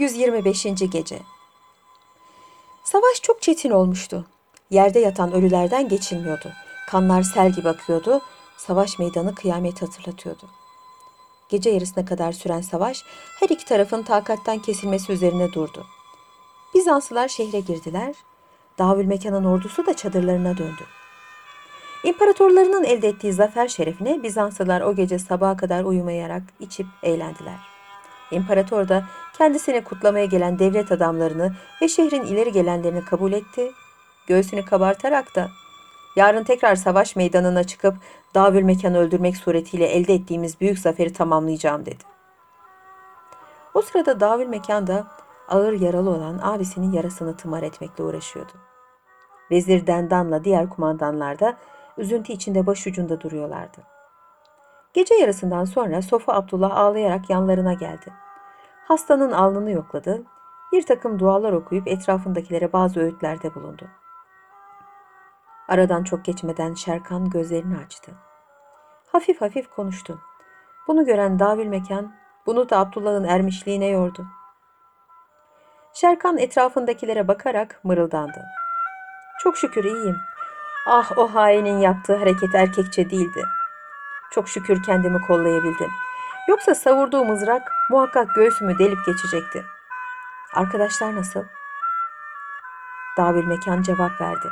125. Gece Savaş çok çetin olmuştu. Yerde yatan ölülerden geçilmiyordu. Kanlar sel gibi akıyordu. Savaş meydanı kıyamet hatırlatıyordu. Gece yarısına kadar süren savaş her iki tarafın takattan kesilmesi üzerine durdu. Bizanslılar şehre girdiler. Davülmekan'ın ordusu da çadırlarına döndü. İmparatorlarının elde ettiği zafer şerefine Bizanslılar o gece sabaha kadar uyumayarak içip eğlendiler. İmparator da kendisini kutlamaya gelen devlet adamlarını ve şehrin ileri gelenlerini kabul etti. Göğsünü kabartarak da yarın tekrar savaş meydanına çıkıp Davül Mekan'ı öldürmek suretiyle elde ettiğimiz büyük zaferi tamamlayacağım dedi. O sırada Davül Mekan ağır yaralı olan abisinin yarasını tımar etmekle uğraşıyordu. Vezir Dendan'la diğer kumandanlar da üzüntü içinde başucunda duruyorlardı. Gece yarısından sonra Sofu Abdullah ağlayarak yanlarına geldi. Hastanın alnını yokladı, bir takım dualar okuyup etrafındakilere bazı öğütlerde bulundu. Aradan çok geçmeden Şerkan gözlerini açtı. Hafif hafif konuştu. Bunu gören Davül Mekan, bunu da Abdullah'ın ermişliğine yordu. Şerkan etrafındakilere bakarak mırıldandı. Çok şükür iyiyim. Ah o hainin yaptığı hareket erkekçe değildi. Çok şükür kendimi kollayabildim. Yoksa savurduğu mızrak muhakkak göğsümü delip geçecekti. Arkadaşlar nasıl? Davül Mekan cevap verdi.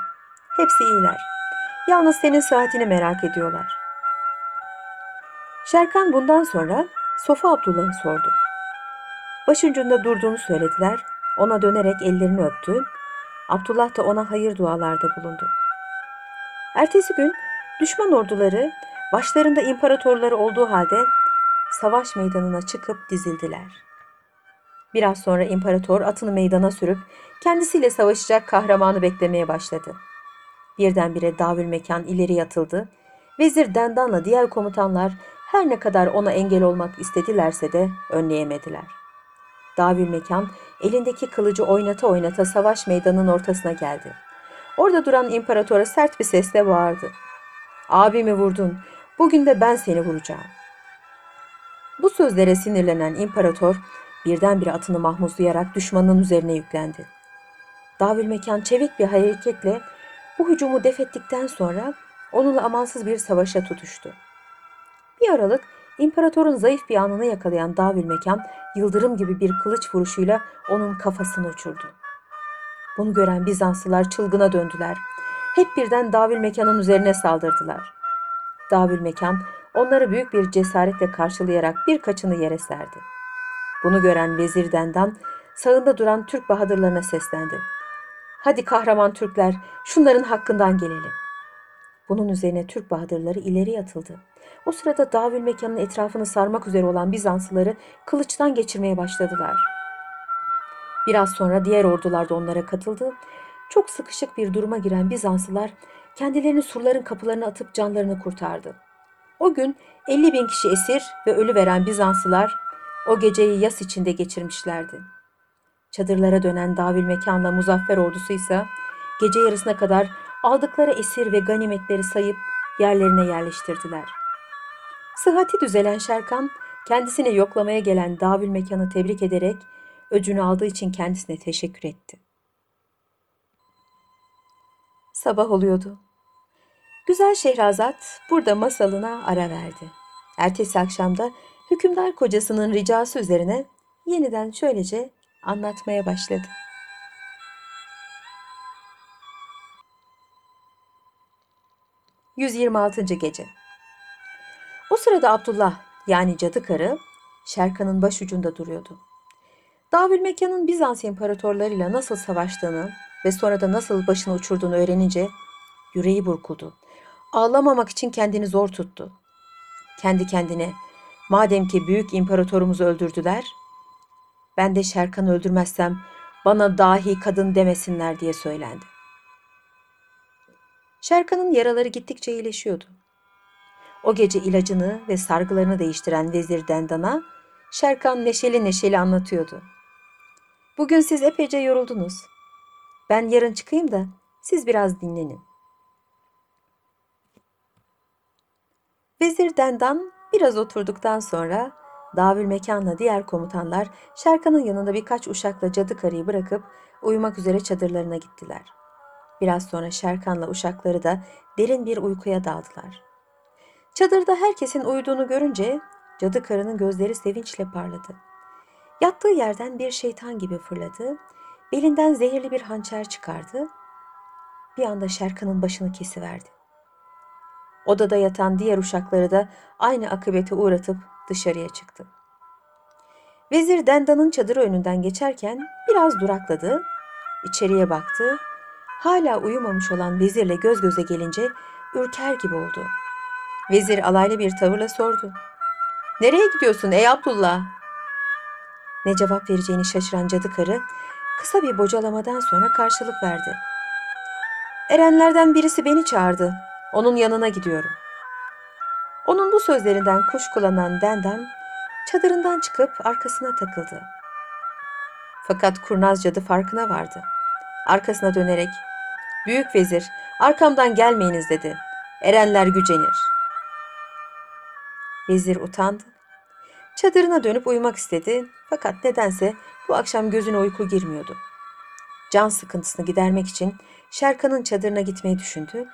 Hepsi iyiler. Yalnız senin sıhhatini merak ediyorlar. Şerkan bundan sonra Sofa Abdullah'ı sordu. Başucunda durduğunu söylediler. Ona dönerek ellerini öptü. Abdullah da ona hayır dualarda bulundu. Ertesi gün düşman orduları başlarında imparatorları olduğu halde savaş meydanına çıkıp dizildiler. Biraz sonra imparator atını meydana sürüp kendisiyle savaşacak kahramanı beklemeye başladı. Birdenbire davül mekan ileri yatıldı. Vezir Dendan'la diğer komutanlar her ne kadar ona engel olmak istedilerse de önleyemediler. Davül mekan elindeki kılıcı oynata oynata savaş meydanının ortasına geldi. Orada duran imparatora sert bir sesle bağırdı. Abimi vurdun, bugün de ben seni vuracağım. Bu sözlere sinirlenen imparator birdenbire atını mahmuzlayarak düşmanın üzerine yüklendi. Davül mekan çevik bir hareketle bu hücumu def ettikten sonra onunla amansız bir savaşa tutuştu. Bir aralık imparatorun zayıf bir anını yakalayan Davül mekan yıldırım gibi bir kılıç vuruşuyla onun kafasını uçurdu. Bunu gören Bizanslılar çılgına döndüler. Hep birden Davül mekanın üzerine saldırdılar. Davül mekan onları büyük bir cesaretle karşılayarak birkaçını yere serdi. Bunu gören Vezir Dendan sağında duran Türk bahadırlarına seslendi. Hadi kahraman Türkler şunların hakkından gelelim. Bunun üzerine Türk bahadırları ileri atıldı. O sırada Davül mekanın etrafını sarmak üzere olan Bizanslıları kılıçtan geçirmeye başladılar. Biraz sonra diğer ordular da onlara katıldı. Çok sıkışık bir duruma giren Bizanslılar kendilerini surların kapılarına atıp canlarını kurtardı. O gün 50 bin kişi esir ve ölü veren Bizanslılar o geceyi yas içinde geçirmişlerdi. Çadırlara dönen Davül Mekan'la Muzaffer ordusu ise gece yarısına kadar aldıkları esir ve ganimetleri sayıp yerlerine yerleştirdiler. Sıhhati düzelen Şerkan kendisine yoklamaya gelen Davül Mekan'ı tebrik ederek öcünü aldığı için kendisine teşekkür etti. Sabah oluyordu. Güzel Şehrazat burada masalına ara verdi. Ertesi akşamda hükümdar kocasının ricası üzerine yeniden şöylece anlatmaya başladı. ...126. Gece O sırada Abdullah yani cadı karı Şerkan'ın başucunda duruyordu. Davül Mekan'ın Bizans imparatorlarıyla nasıl savaştığını ve sonra da nasıl başını uçurduğunu öğrenince yüreği burkuldu. Ağlamamak için kendini zor tuttu. Kendi kendine madem ki büyük imparatorumuzu öldürdüler, ben de Şerkan'ı öldürmezsem bana dahi kadın demesinler diye söylendi. Şerkan'ın yaraları gittikçe iyileşiyordu. O gece ilacını ve sargılarını değiştiren Vezir Dendan'a Şerkan neşeli neşeli anlatıyordu. Bugün siz epeyce yoruldunuz. Ben yarın çıkayım da siz biraz dinlenin. Vezir Dendan biraz oturduktan sonra Davül Mekan'la diğer komutanlar Şerkan'ın yanında birkaç uşakla cadı karıyı bırakıp uyumak üzere çadırlarına gittiler. Biraz sonra Şerkan'la uşakları da derin bir uykuya daldılar. Çadırda herkesin uyuduğunu görünce cadı karının gözleri sevinçle parladı. Yattığı yerden bir şeytan gibi fırladı, belinden zehirli bir hançer çıkardı. Bir anda Şerkan'ın başını kesiverdi. Odada yatan diğer uşakları da aynı akıbete uğratıp dışarıya çıktı. Vezir Dendan'ın çadırı önünden geçerken biraz durakladı, içeriye baktı. Hala uyumamış olan vezirle göz göze gelince ürker gibi oldu. Vezir alaylı bir tavırla sordu. Nereye gidiyorsun ey Abdullah? Ne cevap vereceğini şaşıran cadı karı kısa bir bocalamadan sonra karşılık verdi. Erenlerden birisi beni çağırdı. Onun yanına gidiyorum. Onun bu sözlerinden kuşkulanan Dendan çadırından çıkıp arkasına takıldı. Fakat kurnaz cadı farkına vardı. Arkasına dönerek "Büyük vezir, arkamdan gelmeyiniz." dedi. "Erenler gücenir." Vezir utandı. Çadırına dönüp uyumak istedi fakat nedense bu akşam gözüne uyku girmiyordu. Can sıkıntısını gidermek için Şerkan'ın çadırına gitmeyi düşündü.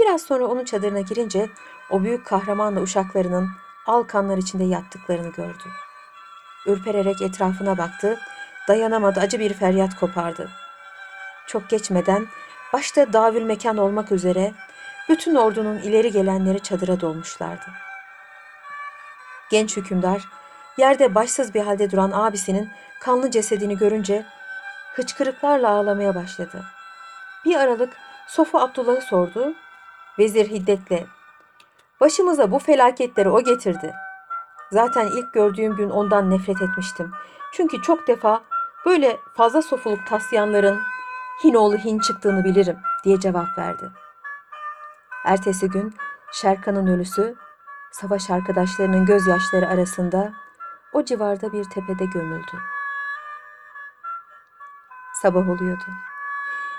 Biraz sonra onun çadırına girince o büyük kahramanla uşaklarının al kanlar içinde yattıklarını gördü. Ürpererek etrafına baktı, dayanamadı acı bir feryat kopardı. Çok geçmeden başta davül mekan olmak üzere bütün ordunun ileri gelenleri çadıra dolmuşlardı. Genç hükümdar yerde başsız bir halde duran abisinin kanlı cesedini görünce hıçkırıklarla ağlamaya başladı. Bir aralık Sofu Abdullah'ı sordu. Vezir hiddetle Başımıza bu felaketleri o getirdi. Zaten ilk gördüğüm gün ondan nefret etmiştim. Çünkü çok defa böyle fazla sofuluk taslayanların Hinoğlu Hin çıktığını bilirim diye cevap verdi. Ertesi gün Şerkan'ın ölüsü savaş arkadaşlarının gözyaşları arasında o civarda bir tepede gömüldü. Sabah oluyordu.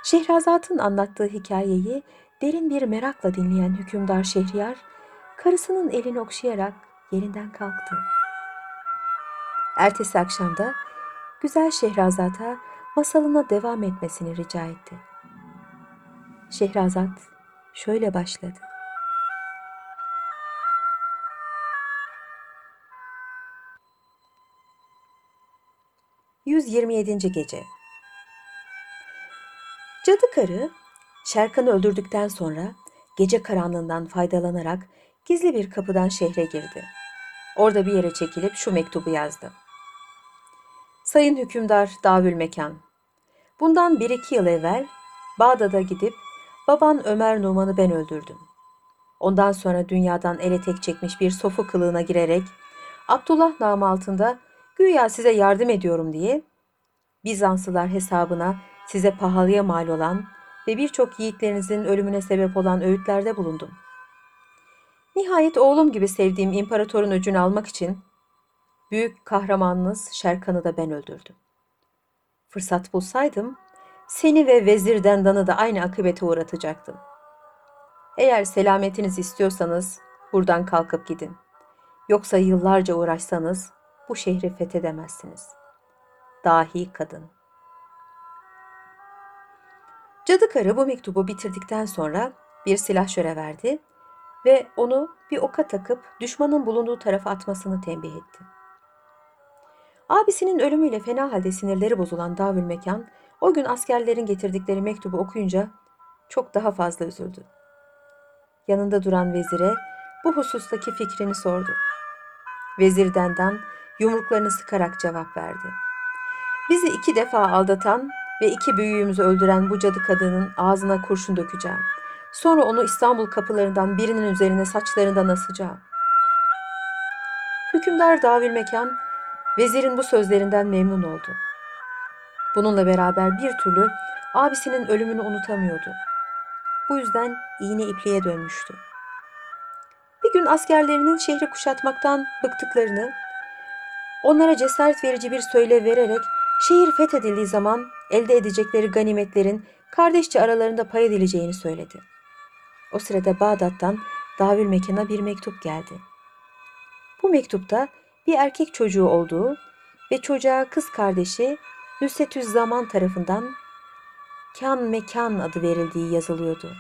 Şehrazat'ın anlattığı hikayeyi derin bir merakla dinleyen hükümdar Şehriyar, karısının elini okşayarak yerinden kalktı. Ertesi akşamda güzel Şehrazat'a masalına devam etmesini rica etti. Şehrazat şöyle başladı. ...127. Gece Cadı karı Şerkan'ı öldürdükten sonra gece karanlığından faydalanarak gizli bir kapıdan şehre girdi. Orada bir yere çekilip şu mektubu yazdı. Sayın hükümdar Davül Mekan, bundan bir iki yıl evvel Bağdat'a gidip baban Ömer Numan'ı ben öldürdüm. Ondan sonra dünyadan ele tek çekmiş bir sofu kılığına girerek Abdullah namı altında güya size yardım ediyorum diye Bizanslılar hesabına size pahalıya mal olan ve birçok yiğitlerinizin ölümüne sebep olan öğütlerde bulundum. Nihayet oğlum gibi sevdiğim imparatorun öcünü almak için büyük kahramanınız Şerkan'ı da ben öldürdüm. Fırsat bulsaydım seni ve Vezir Dendan'ı da aynı akıbete uğratacaktım. Eğer selametinizi istiyorsanız buradan kalkıp gidin. Yoksa yıllarca uğraşsanız bu şehri fethedemezsiniz. Dahi kadın. Cadı karı bu mektubu bitirdikten sonra bir silah şöre verdi ve onu bir oka takıp düşmanın bulunduğu tarafa atmasını tembih etti. Abisinin ölümüyle fena halde sinirleri bozulan Davül Mekan o gün askerlerin getirdikleri mektubu okuyunca çok daha fazla üzüldü. Yanında duran vezire bu husustaki fikrini sordu. Vezir Dendan yumruklarını sıkarak cevap verdi. Bizi iki defa aldatan ve iki büyüğümüzü öldüren bu cadı kadının ağzına kurşun dökeceğim. Sonra onu İstanbul kapılarından birinin üzerine saçlarından asacağım. Hükümdar Davül Mekan, vezirin bu sözlerinden memnun oldu. Bununla beraber bir türlü abisinin ölümünü unutamıyordu. Bu yüzden iğne ipliğe dönmüştü. Bir gün askerlerinin şehri kuşatmaktan bıktıklarını, onlara cesaret verici bir söyle vererek şehir fethedildiği zaman elde edecekleri ganimetlerin kardeşçe aralarında pay edileceğini söyledi. O sırada Bağdat'tan Davül Mekan'a bir mektup geldi. Bu mektupta bir erkek çocuğu olduğu ve çocuğa kız kardeşi Nüsetüz Zaman tarafından Kan Mekan adı verildiği yazılıyordu.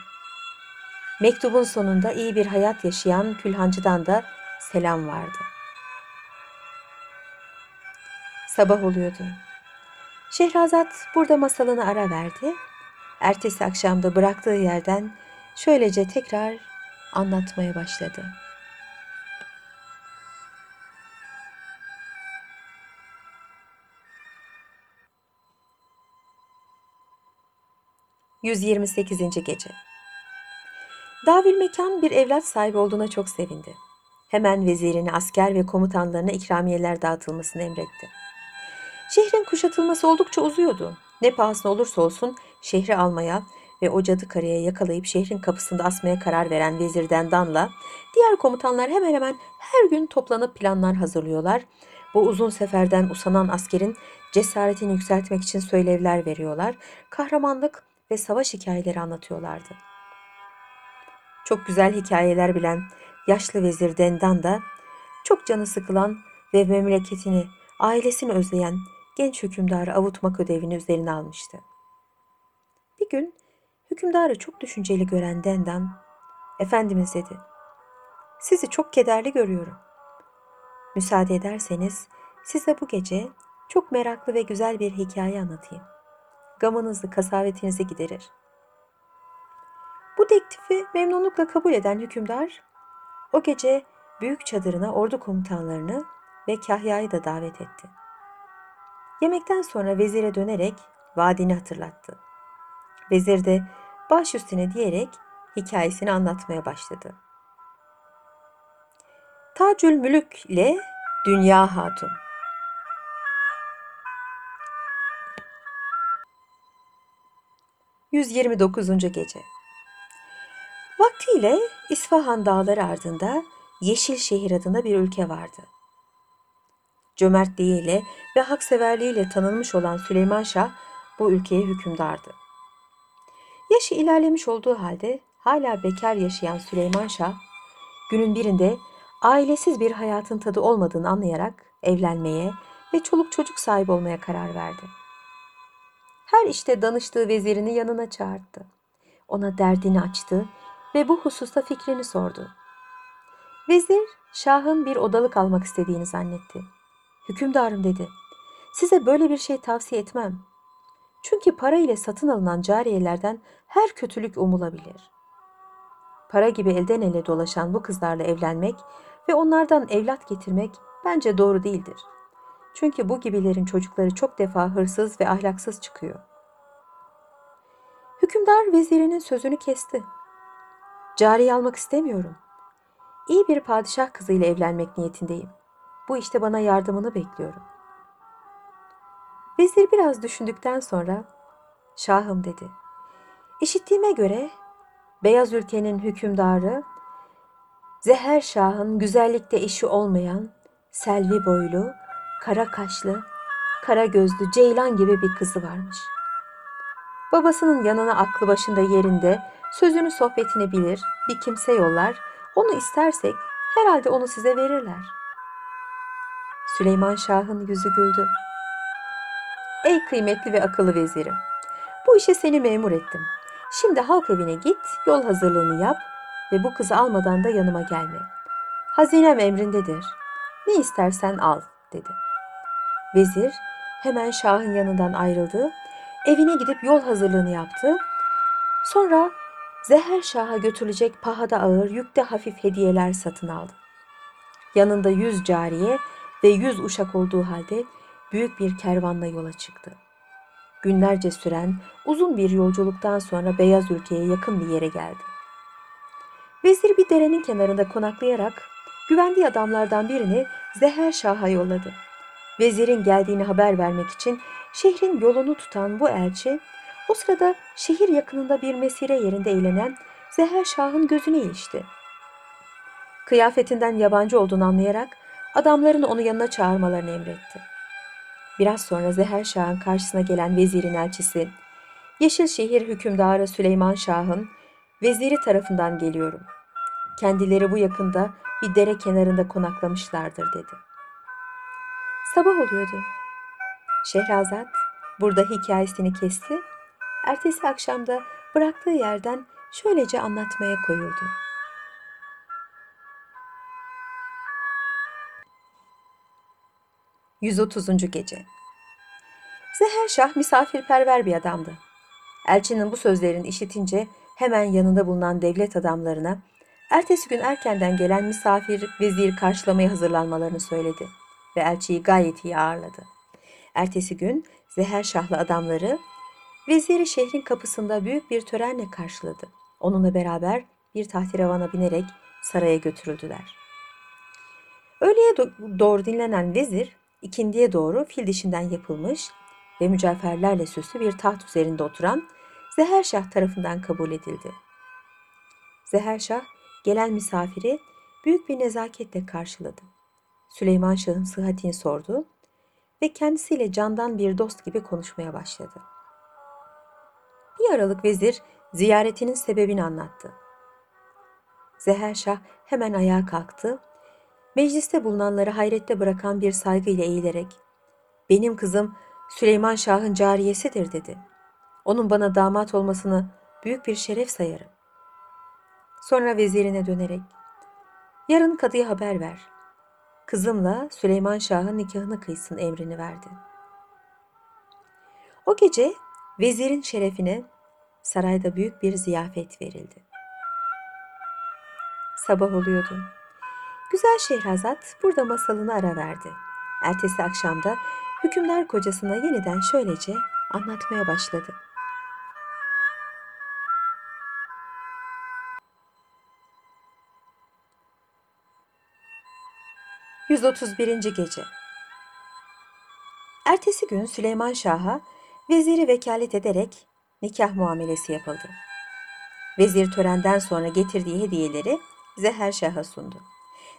Mektubun sonunda iyi bir hayat yaşayan külhancıdan da selam vardı. Sabah oluyordu. Şehrazat burada masalını ara verdi. Ertesi akşamda bıraktığı yerden şöylece tekrar anlatmaya başladı. ...128. Gece Davül Mekan bir evlat sahibi olduğuna çok sevindi. Hemen vezirine, asker ve komutanlarına ikramiyeler dağıtılmasını emretti. Şehrin kuşatılması oldukça uzuyordu. Ne pahasına olursa olsun şehri almaya ve o cadı karıya yakalayıp şehrin kapısında asmaya karar veren Vezir Dendan'la diğer komutanlar hemen hemen her gün toplanıp planlar hazırlıyorlar. Bu uzun seferden usanan askerin cesaretini yükseltmek için söylevler veriyorlar. Kahramanlık ve savaş hikayeleri anlatıyorlardı. Çok güzel hikayeler bilen yaşlı vezir Dendan da çok canı sıkılan ve memleketini, ailesini özleyen genç hükümdarı avutmak ödevini üzerine almıştı. Bir gün hükümdarı çok düşünceli gören Dendan, Efendimiz dedi, sizi çok kederli görüyorum. Müsaade ederseniz size bu gece çok meraklı ve güzel bir hikaye anlatayım. Gamınızı, kasavetinizi giderir. Bu teklifi memnunlukla kabul eden hükümdar, o gece büyük çadırına ordu komutanlarını ve Kahya'yı da davet etti. Yemekten sonra vezire dönerek vaadini hatırlattı. Vezir de baş üstüne diyerek hikayesini anlatmaya başladı. Tacül Mülük ile Dünya Hatun ...129. Gece Vaktiyle İsfahan dağları ardında Yeşilşehir adında bir ülke vardı. Cömertliğiyle ve hakseverliğiyle tanınmış olan Süleyman Şah bu ülkeye hükümdardı. Yaşı ilerlemiş olduğu halde hala bekar yaşayan Süleyman Şah, günün birinde ailesiz bir hayatın tadı olmadığını anlayarak evlenmeye ve çoluk çocuk sahibi olmaya karar verdi. Her işte danıştığı vezirini yanına çağırdı. Ona derdini açtı ve bu hususta fikrini sordu. Vezir, Şah'ın bir odalık almak istediğini zannetti. Hükümdarım dedi. Size böyle bir şey tavsiye etmem. Çünkü para ile satın alınan cariyelerden her kötülük umulabilir. Para gibi elden ele dolaşan bu kızlarla evlenmek ve onlardan evlat getirmek bence doğru değildir. Çünkü bu gibilerin çocukları çok defa hırsız ve ahlaksız çıkıyor. Hükümdar vezirinin sözünü kesti. Cariye almak istemiyorum. İyi bir padişah kızıyla evlenmek niyetindeyim. Bu işte bana yardımını bekliyorum. Vezir biraz düşündükten sonra Şahım dedi. İşittiğime göre Beyaz ülkenin hükümdarı Zeher Şah'ın güzellikte eşi olmayan selvi boylu, kara kaşlı, kara gözlü ceylan gibi bir kızı varmış. Babasının yanına aklı başında yerinde, sözünü sohbetini bilir, bir kimse yollar, onu istersek herhalde onu size verirler. Süleyman Şah'ın yüzü güldü. Ey kıymetli ve akıllı vezirim, bu işe seni memur ettim. Şimdi halk evine git, yol hazırlığını yap ve bu kızı almadan da yanıma gelme. Hazinem emrindedir. Ne istersen al, dedi. Vezir hemen Şah'ın yanından ayrıldı, evine gidip yol hazırlığını yaptı. Sonra Zeher Şah'a götürülecek pahada ağır, yükte hafif hediyeler satın aldı. Yanında yüz cariye ve yüz uşak olduğu halde büyük bir kervanla yola çıktı. Günlerce süren uzun bir yolculuktan sonra Beyaz Ülke'ye yakın bir yere geldi. Vezir bir derenin kenarında konaklayarak güvendiği adamlardan birini Zeher Şah'a yolladı. Vezirin geldiğini haber vermek için şehrin yolunu tutan bu elçi o sırada şehir yakınında bir mesire yerinde eğlenen Zeher Şah'ın gözüne ilişti. Kıyafetinden yabancı olduğunu anlayarak adamların onu yanına çağırmalarını emretti. Biraz sonra Zeher Şah'ın karşısına gelen vezirin elçisi, Yeşilşehir hükümdarı Süleyman Şah'ın veziri tarafından geliyorum. Kendileri bu yakında bir dere kenarında konaklamışlardır dedi. Sabah oluyordu. Şehrazat burada hikayesini kesti. Ertesi akşamda bıraktığı yerden şöylece anlatmaya koyuldu. Yüz otuzuncu Gece Zeherşah misafirperver bir adamdı. Elçinin bu sözlerini işitince hemen yanında bulunan devlet adamlarına ertesi gün erkenden gelen misafir vezir karşılamaya hazırlanmalarını söyledi ve elçiyi gayet iyi ağırladı. Ertesi gün Zeherşahlı adamları veziri şehrin kapısında büyük bir törenle karşıladı. Onunla beraber bir tahtirevana binerek saraya götürüldüler. Öğleye do- doğru dinlenen vezir ikindiye doğru fil dişinden yapılmış ve mücevherlerle süslü bir taht üzerinde oturan Zeherşah tarafından kabul edildi. Zeherşah gelen misafiri büyük bir nezaketle karşıladı. Süleyman Şah'ın sıhhatini sordu ve kendisiyle candan bir dost gibi konuşmaya başladı. Bir aralık vezir ziyaretinin sebebini anlattı. Zeherşah hemen ayağa kalktı. Mecliste bulunanları hayrette bırakan bir saygıyla eğilerek "Benim kızım Süleyman Şah'ın cariyesidir." dedi. Onun bana damat olmasını büyük bir şeref sayarım. Sonra vezirine dönerek "Yarın kadıya haber ver. Kızımla Süleyman Şah'ın nikahını kıysın." emrini verdi. O gece vezirin şerefine sarayda büyük bir ziyafet verildi. Sabah oluyordu. Güzel Şehrazat burada masalını ara verdi. Ertesi akşamda hükümdar kocasına yeniden şöylece anlatmaya başladı. ...131. Gece Ertesi gün Süleyman Şah'a veziri vekalet ederek nikah muamelesi yapıldı. Vezir törenden sonra getirdiği hediyeleri Zeherşah'a sundu.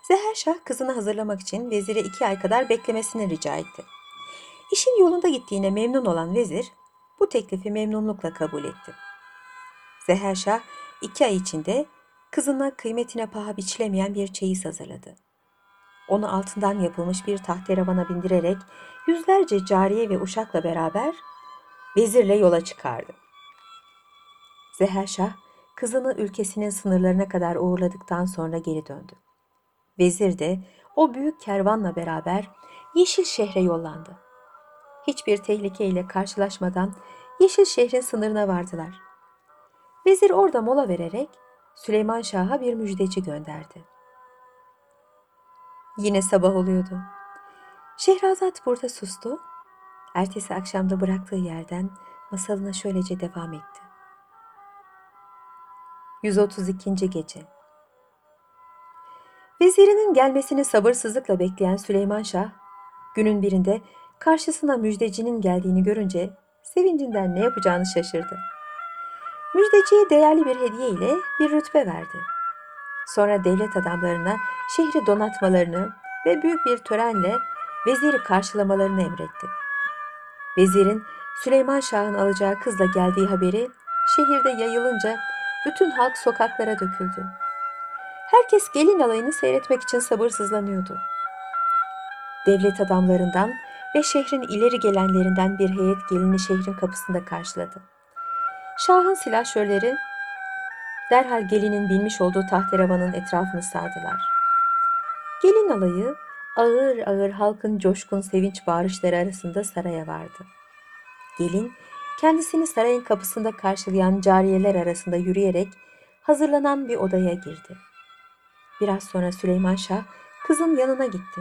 Zeherşah kızını hazırlamak için vezire iki ay kadar beklemesini rica etti. İşin yolunda gittiğine memnun olan vezir bu teklifi memnunlukla kabul etti. Zeherşah iki ay içinde kızına kıymetine paha biçilemeyen bir çeyiz hazırladı. Onu altından yapılmış bir tahteravana bindirerek yüzlerce cariye ve uşakla beraber vezirle yola çıkardı. Zeherşah kızını ülkesinin sınırlarına kadar uğurladıktan sonra geri döndü. Vezir de o büyük kervanla beraber Yeşil şehre yollandı. Hiçbir tehlikeyle karşılaşmadan Yeşil şehrin sınırına vardılar. Vezir orada mola vererek Süleyman Şah'a bir müjdeci gönderdi. Yine sabah oluyordu. Şehrazat burada sustu. Ertesi akşamda bıraktığı yerden masalına şöylece devam etti. 132. Gece Vezirinin gelmesini sabırsızlıkla bekleyen Süleyman Şah, günün birinde karşısına müjdecinin geldiğini görünce sevincinden ne yapacağını şaşırdı. Müjdeciye değerli bir hediye ile bir rütbe verdi. Sonra devlet adamlarına şehri donatmalarını ve büyük bir törenle veziri karşılamalarını emretti. Vezirin Süleyman Şah'ın alacağı kızla geldiği haberi şehirde yayılınca bütün halk sokaklara döküldü. Herkes gelin alayını seyretmek için sabırsızlanıyordu. Devlet adamlarından ve şehrin ileri gelenlerinden bir heyet gelini şehrin kapısında karşıladı. Şahın silahşörleri derhal gelinin binmiş olduğu tahterevanın etrafını sardılar. Gelin alayı ağır ağır halkın coşkun sevinç bağırışları arasında saraya vardı. Gelin kendisini sarayın kapısında karşılayan cariyeler arasında yürüyerek hazırlanan bir odaya girdi. Biraz sonra Süleyman Şah kızın yanına gitti.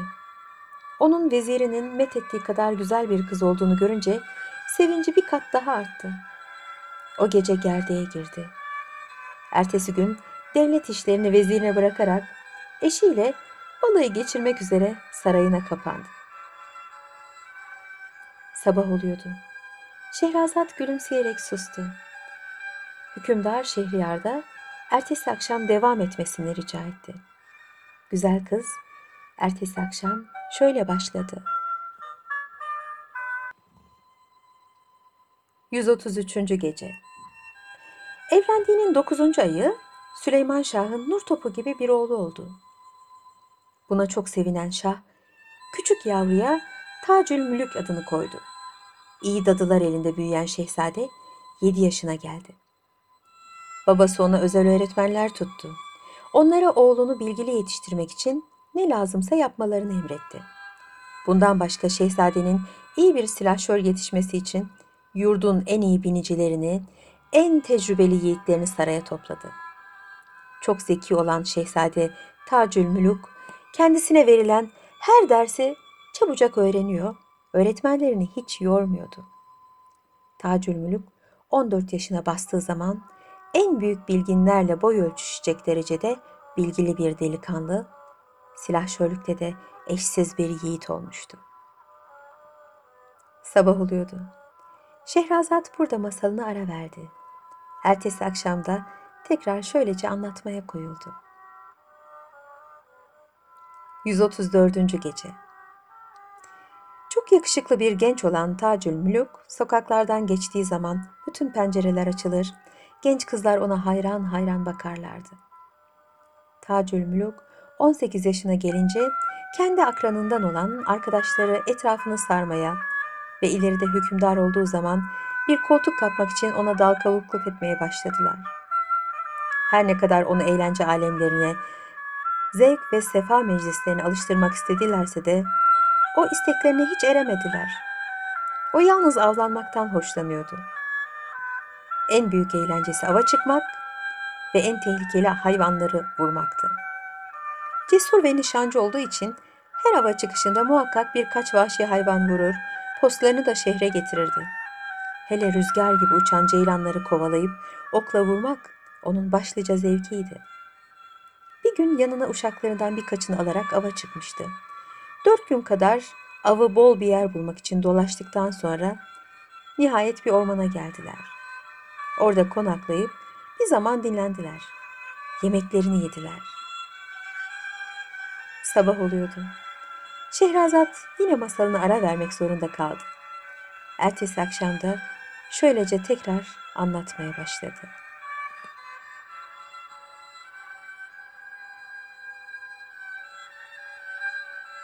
Onun vezirinin methettiği kadar güzel bir kız olduğunu görünce sevinci bir kat daha arttı. O gece gerdeğe girdi. Ertesi gün devlet işlerini vezirine bırakarak eşiyle balayı geçirmek üzere sarayına kapandı. Sabah oluyordu. Şehrazat gülümseyerek sustu. Hükümdar Şehriyar'da ertesi akşam devam etmesini rica etti. Güzel kız ertesi akşam şöyle başladı. 133. Gece Evlendiğinin 9. ayı Süleyman Şah'ın nur topu gibi bir oğlu oldu. Buna çok sevinen Şah, küçük yavruya Tacül Mülük adını koydu. İyi dadılar elinde büyüyen şehzade 7 yaşına geldi. Babası ona özel öğretmenler tuttu. Onlara oğlunu bilgili yetiştirmek için ne lazımsa yapmalarını emretti. Bundan başka şehzadenin iyi bir silahşör yetişmesi için yurdun en iyi binicilerini, en tecrübeli yiğitlerini saraya topladı. Çok zeki olan şehzade Tacül Müluk kendisine verilen her dersi çabucak öğreniyor, öğretmenlerini hiç yormuyordu. Tacül Mülük 14 yaşına bastığı zaman en büyük bilginlerle boy ölçüşecek derecede bilgili bir delikanlı, silahşörlükte de eşsiz bir yiğit olmuştu. Sabah oluyordu. Şehrazat burada masalını ara verdi. Ertesi akşamda tekrar şöylece anlatmaya koyuldu. 134. Gece Çok yakışıklı bir genç olan Tacül Mülük sokaklardan geçtiği zaman bütün pencereler açılır, genç kızlar ona hayran hayran bakarlardı. Tacül Mülük 18 yaşına gelince kendi akranından olan arkadaşları etrafını sarmaya ve ileride hükümdar olduğu zaman bir koltuk kapmak için ona dal kavukluk etmeye başladılar. Her ne kadar onu eğlence alemlerine, zevk ve sefa meclislerine alıştırmak istedilerse de o isteklerine hiç eremediler. O yalnız avlanmaktan hoşlanıyordu. En büyük eğlencesi ava çıkmak ve en tehlikeli hayvanları vurmaktı. Cesur ve nişancı olduğu için her hava çıkışında muhakkak birkaç vahşi hayvan vurur, postlarını da şehre getirirdi. Hele rüzgar gibi uçan ceylanları kovalayıp okla vurmak onun başlıca zevkiydi. Bir gün yanına uşaklarından birkaçını alarak ava çıkmıştı. Dört gün kadar avı bol bir yer bulmak için dolaştıktan sonra nihayet bir ormana geldiler. Orada konaklayıp bir zaman dinlendiler. Yemeklerini yediler. Sabah oluyordu. Şehrazat yine masalını ara vermek zorunda kaldı. Ertesi akşamda şöylece tekrar anlatmaya başladı.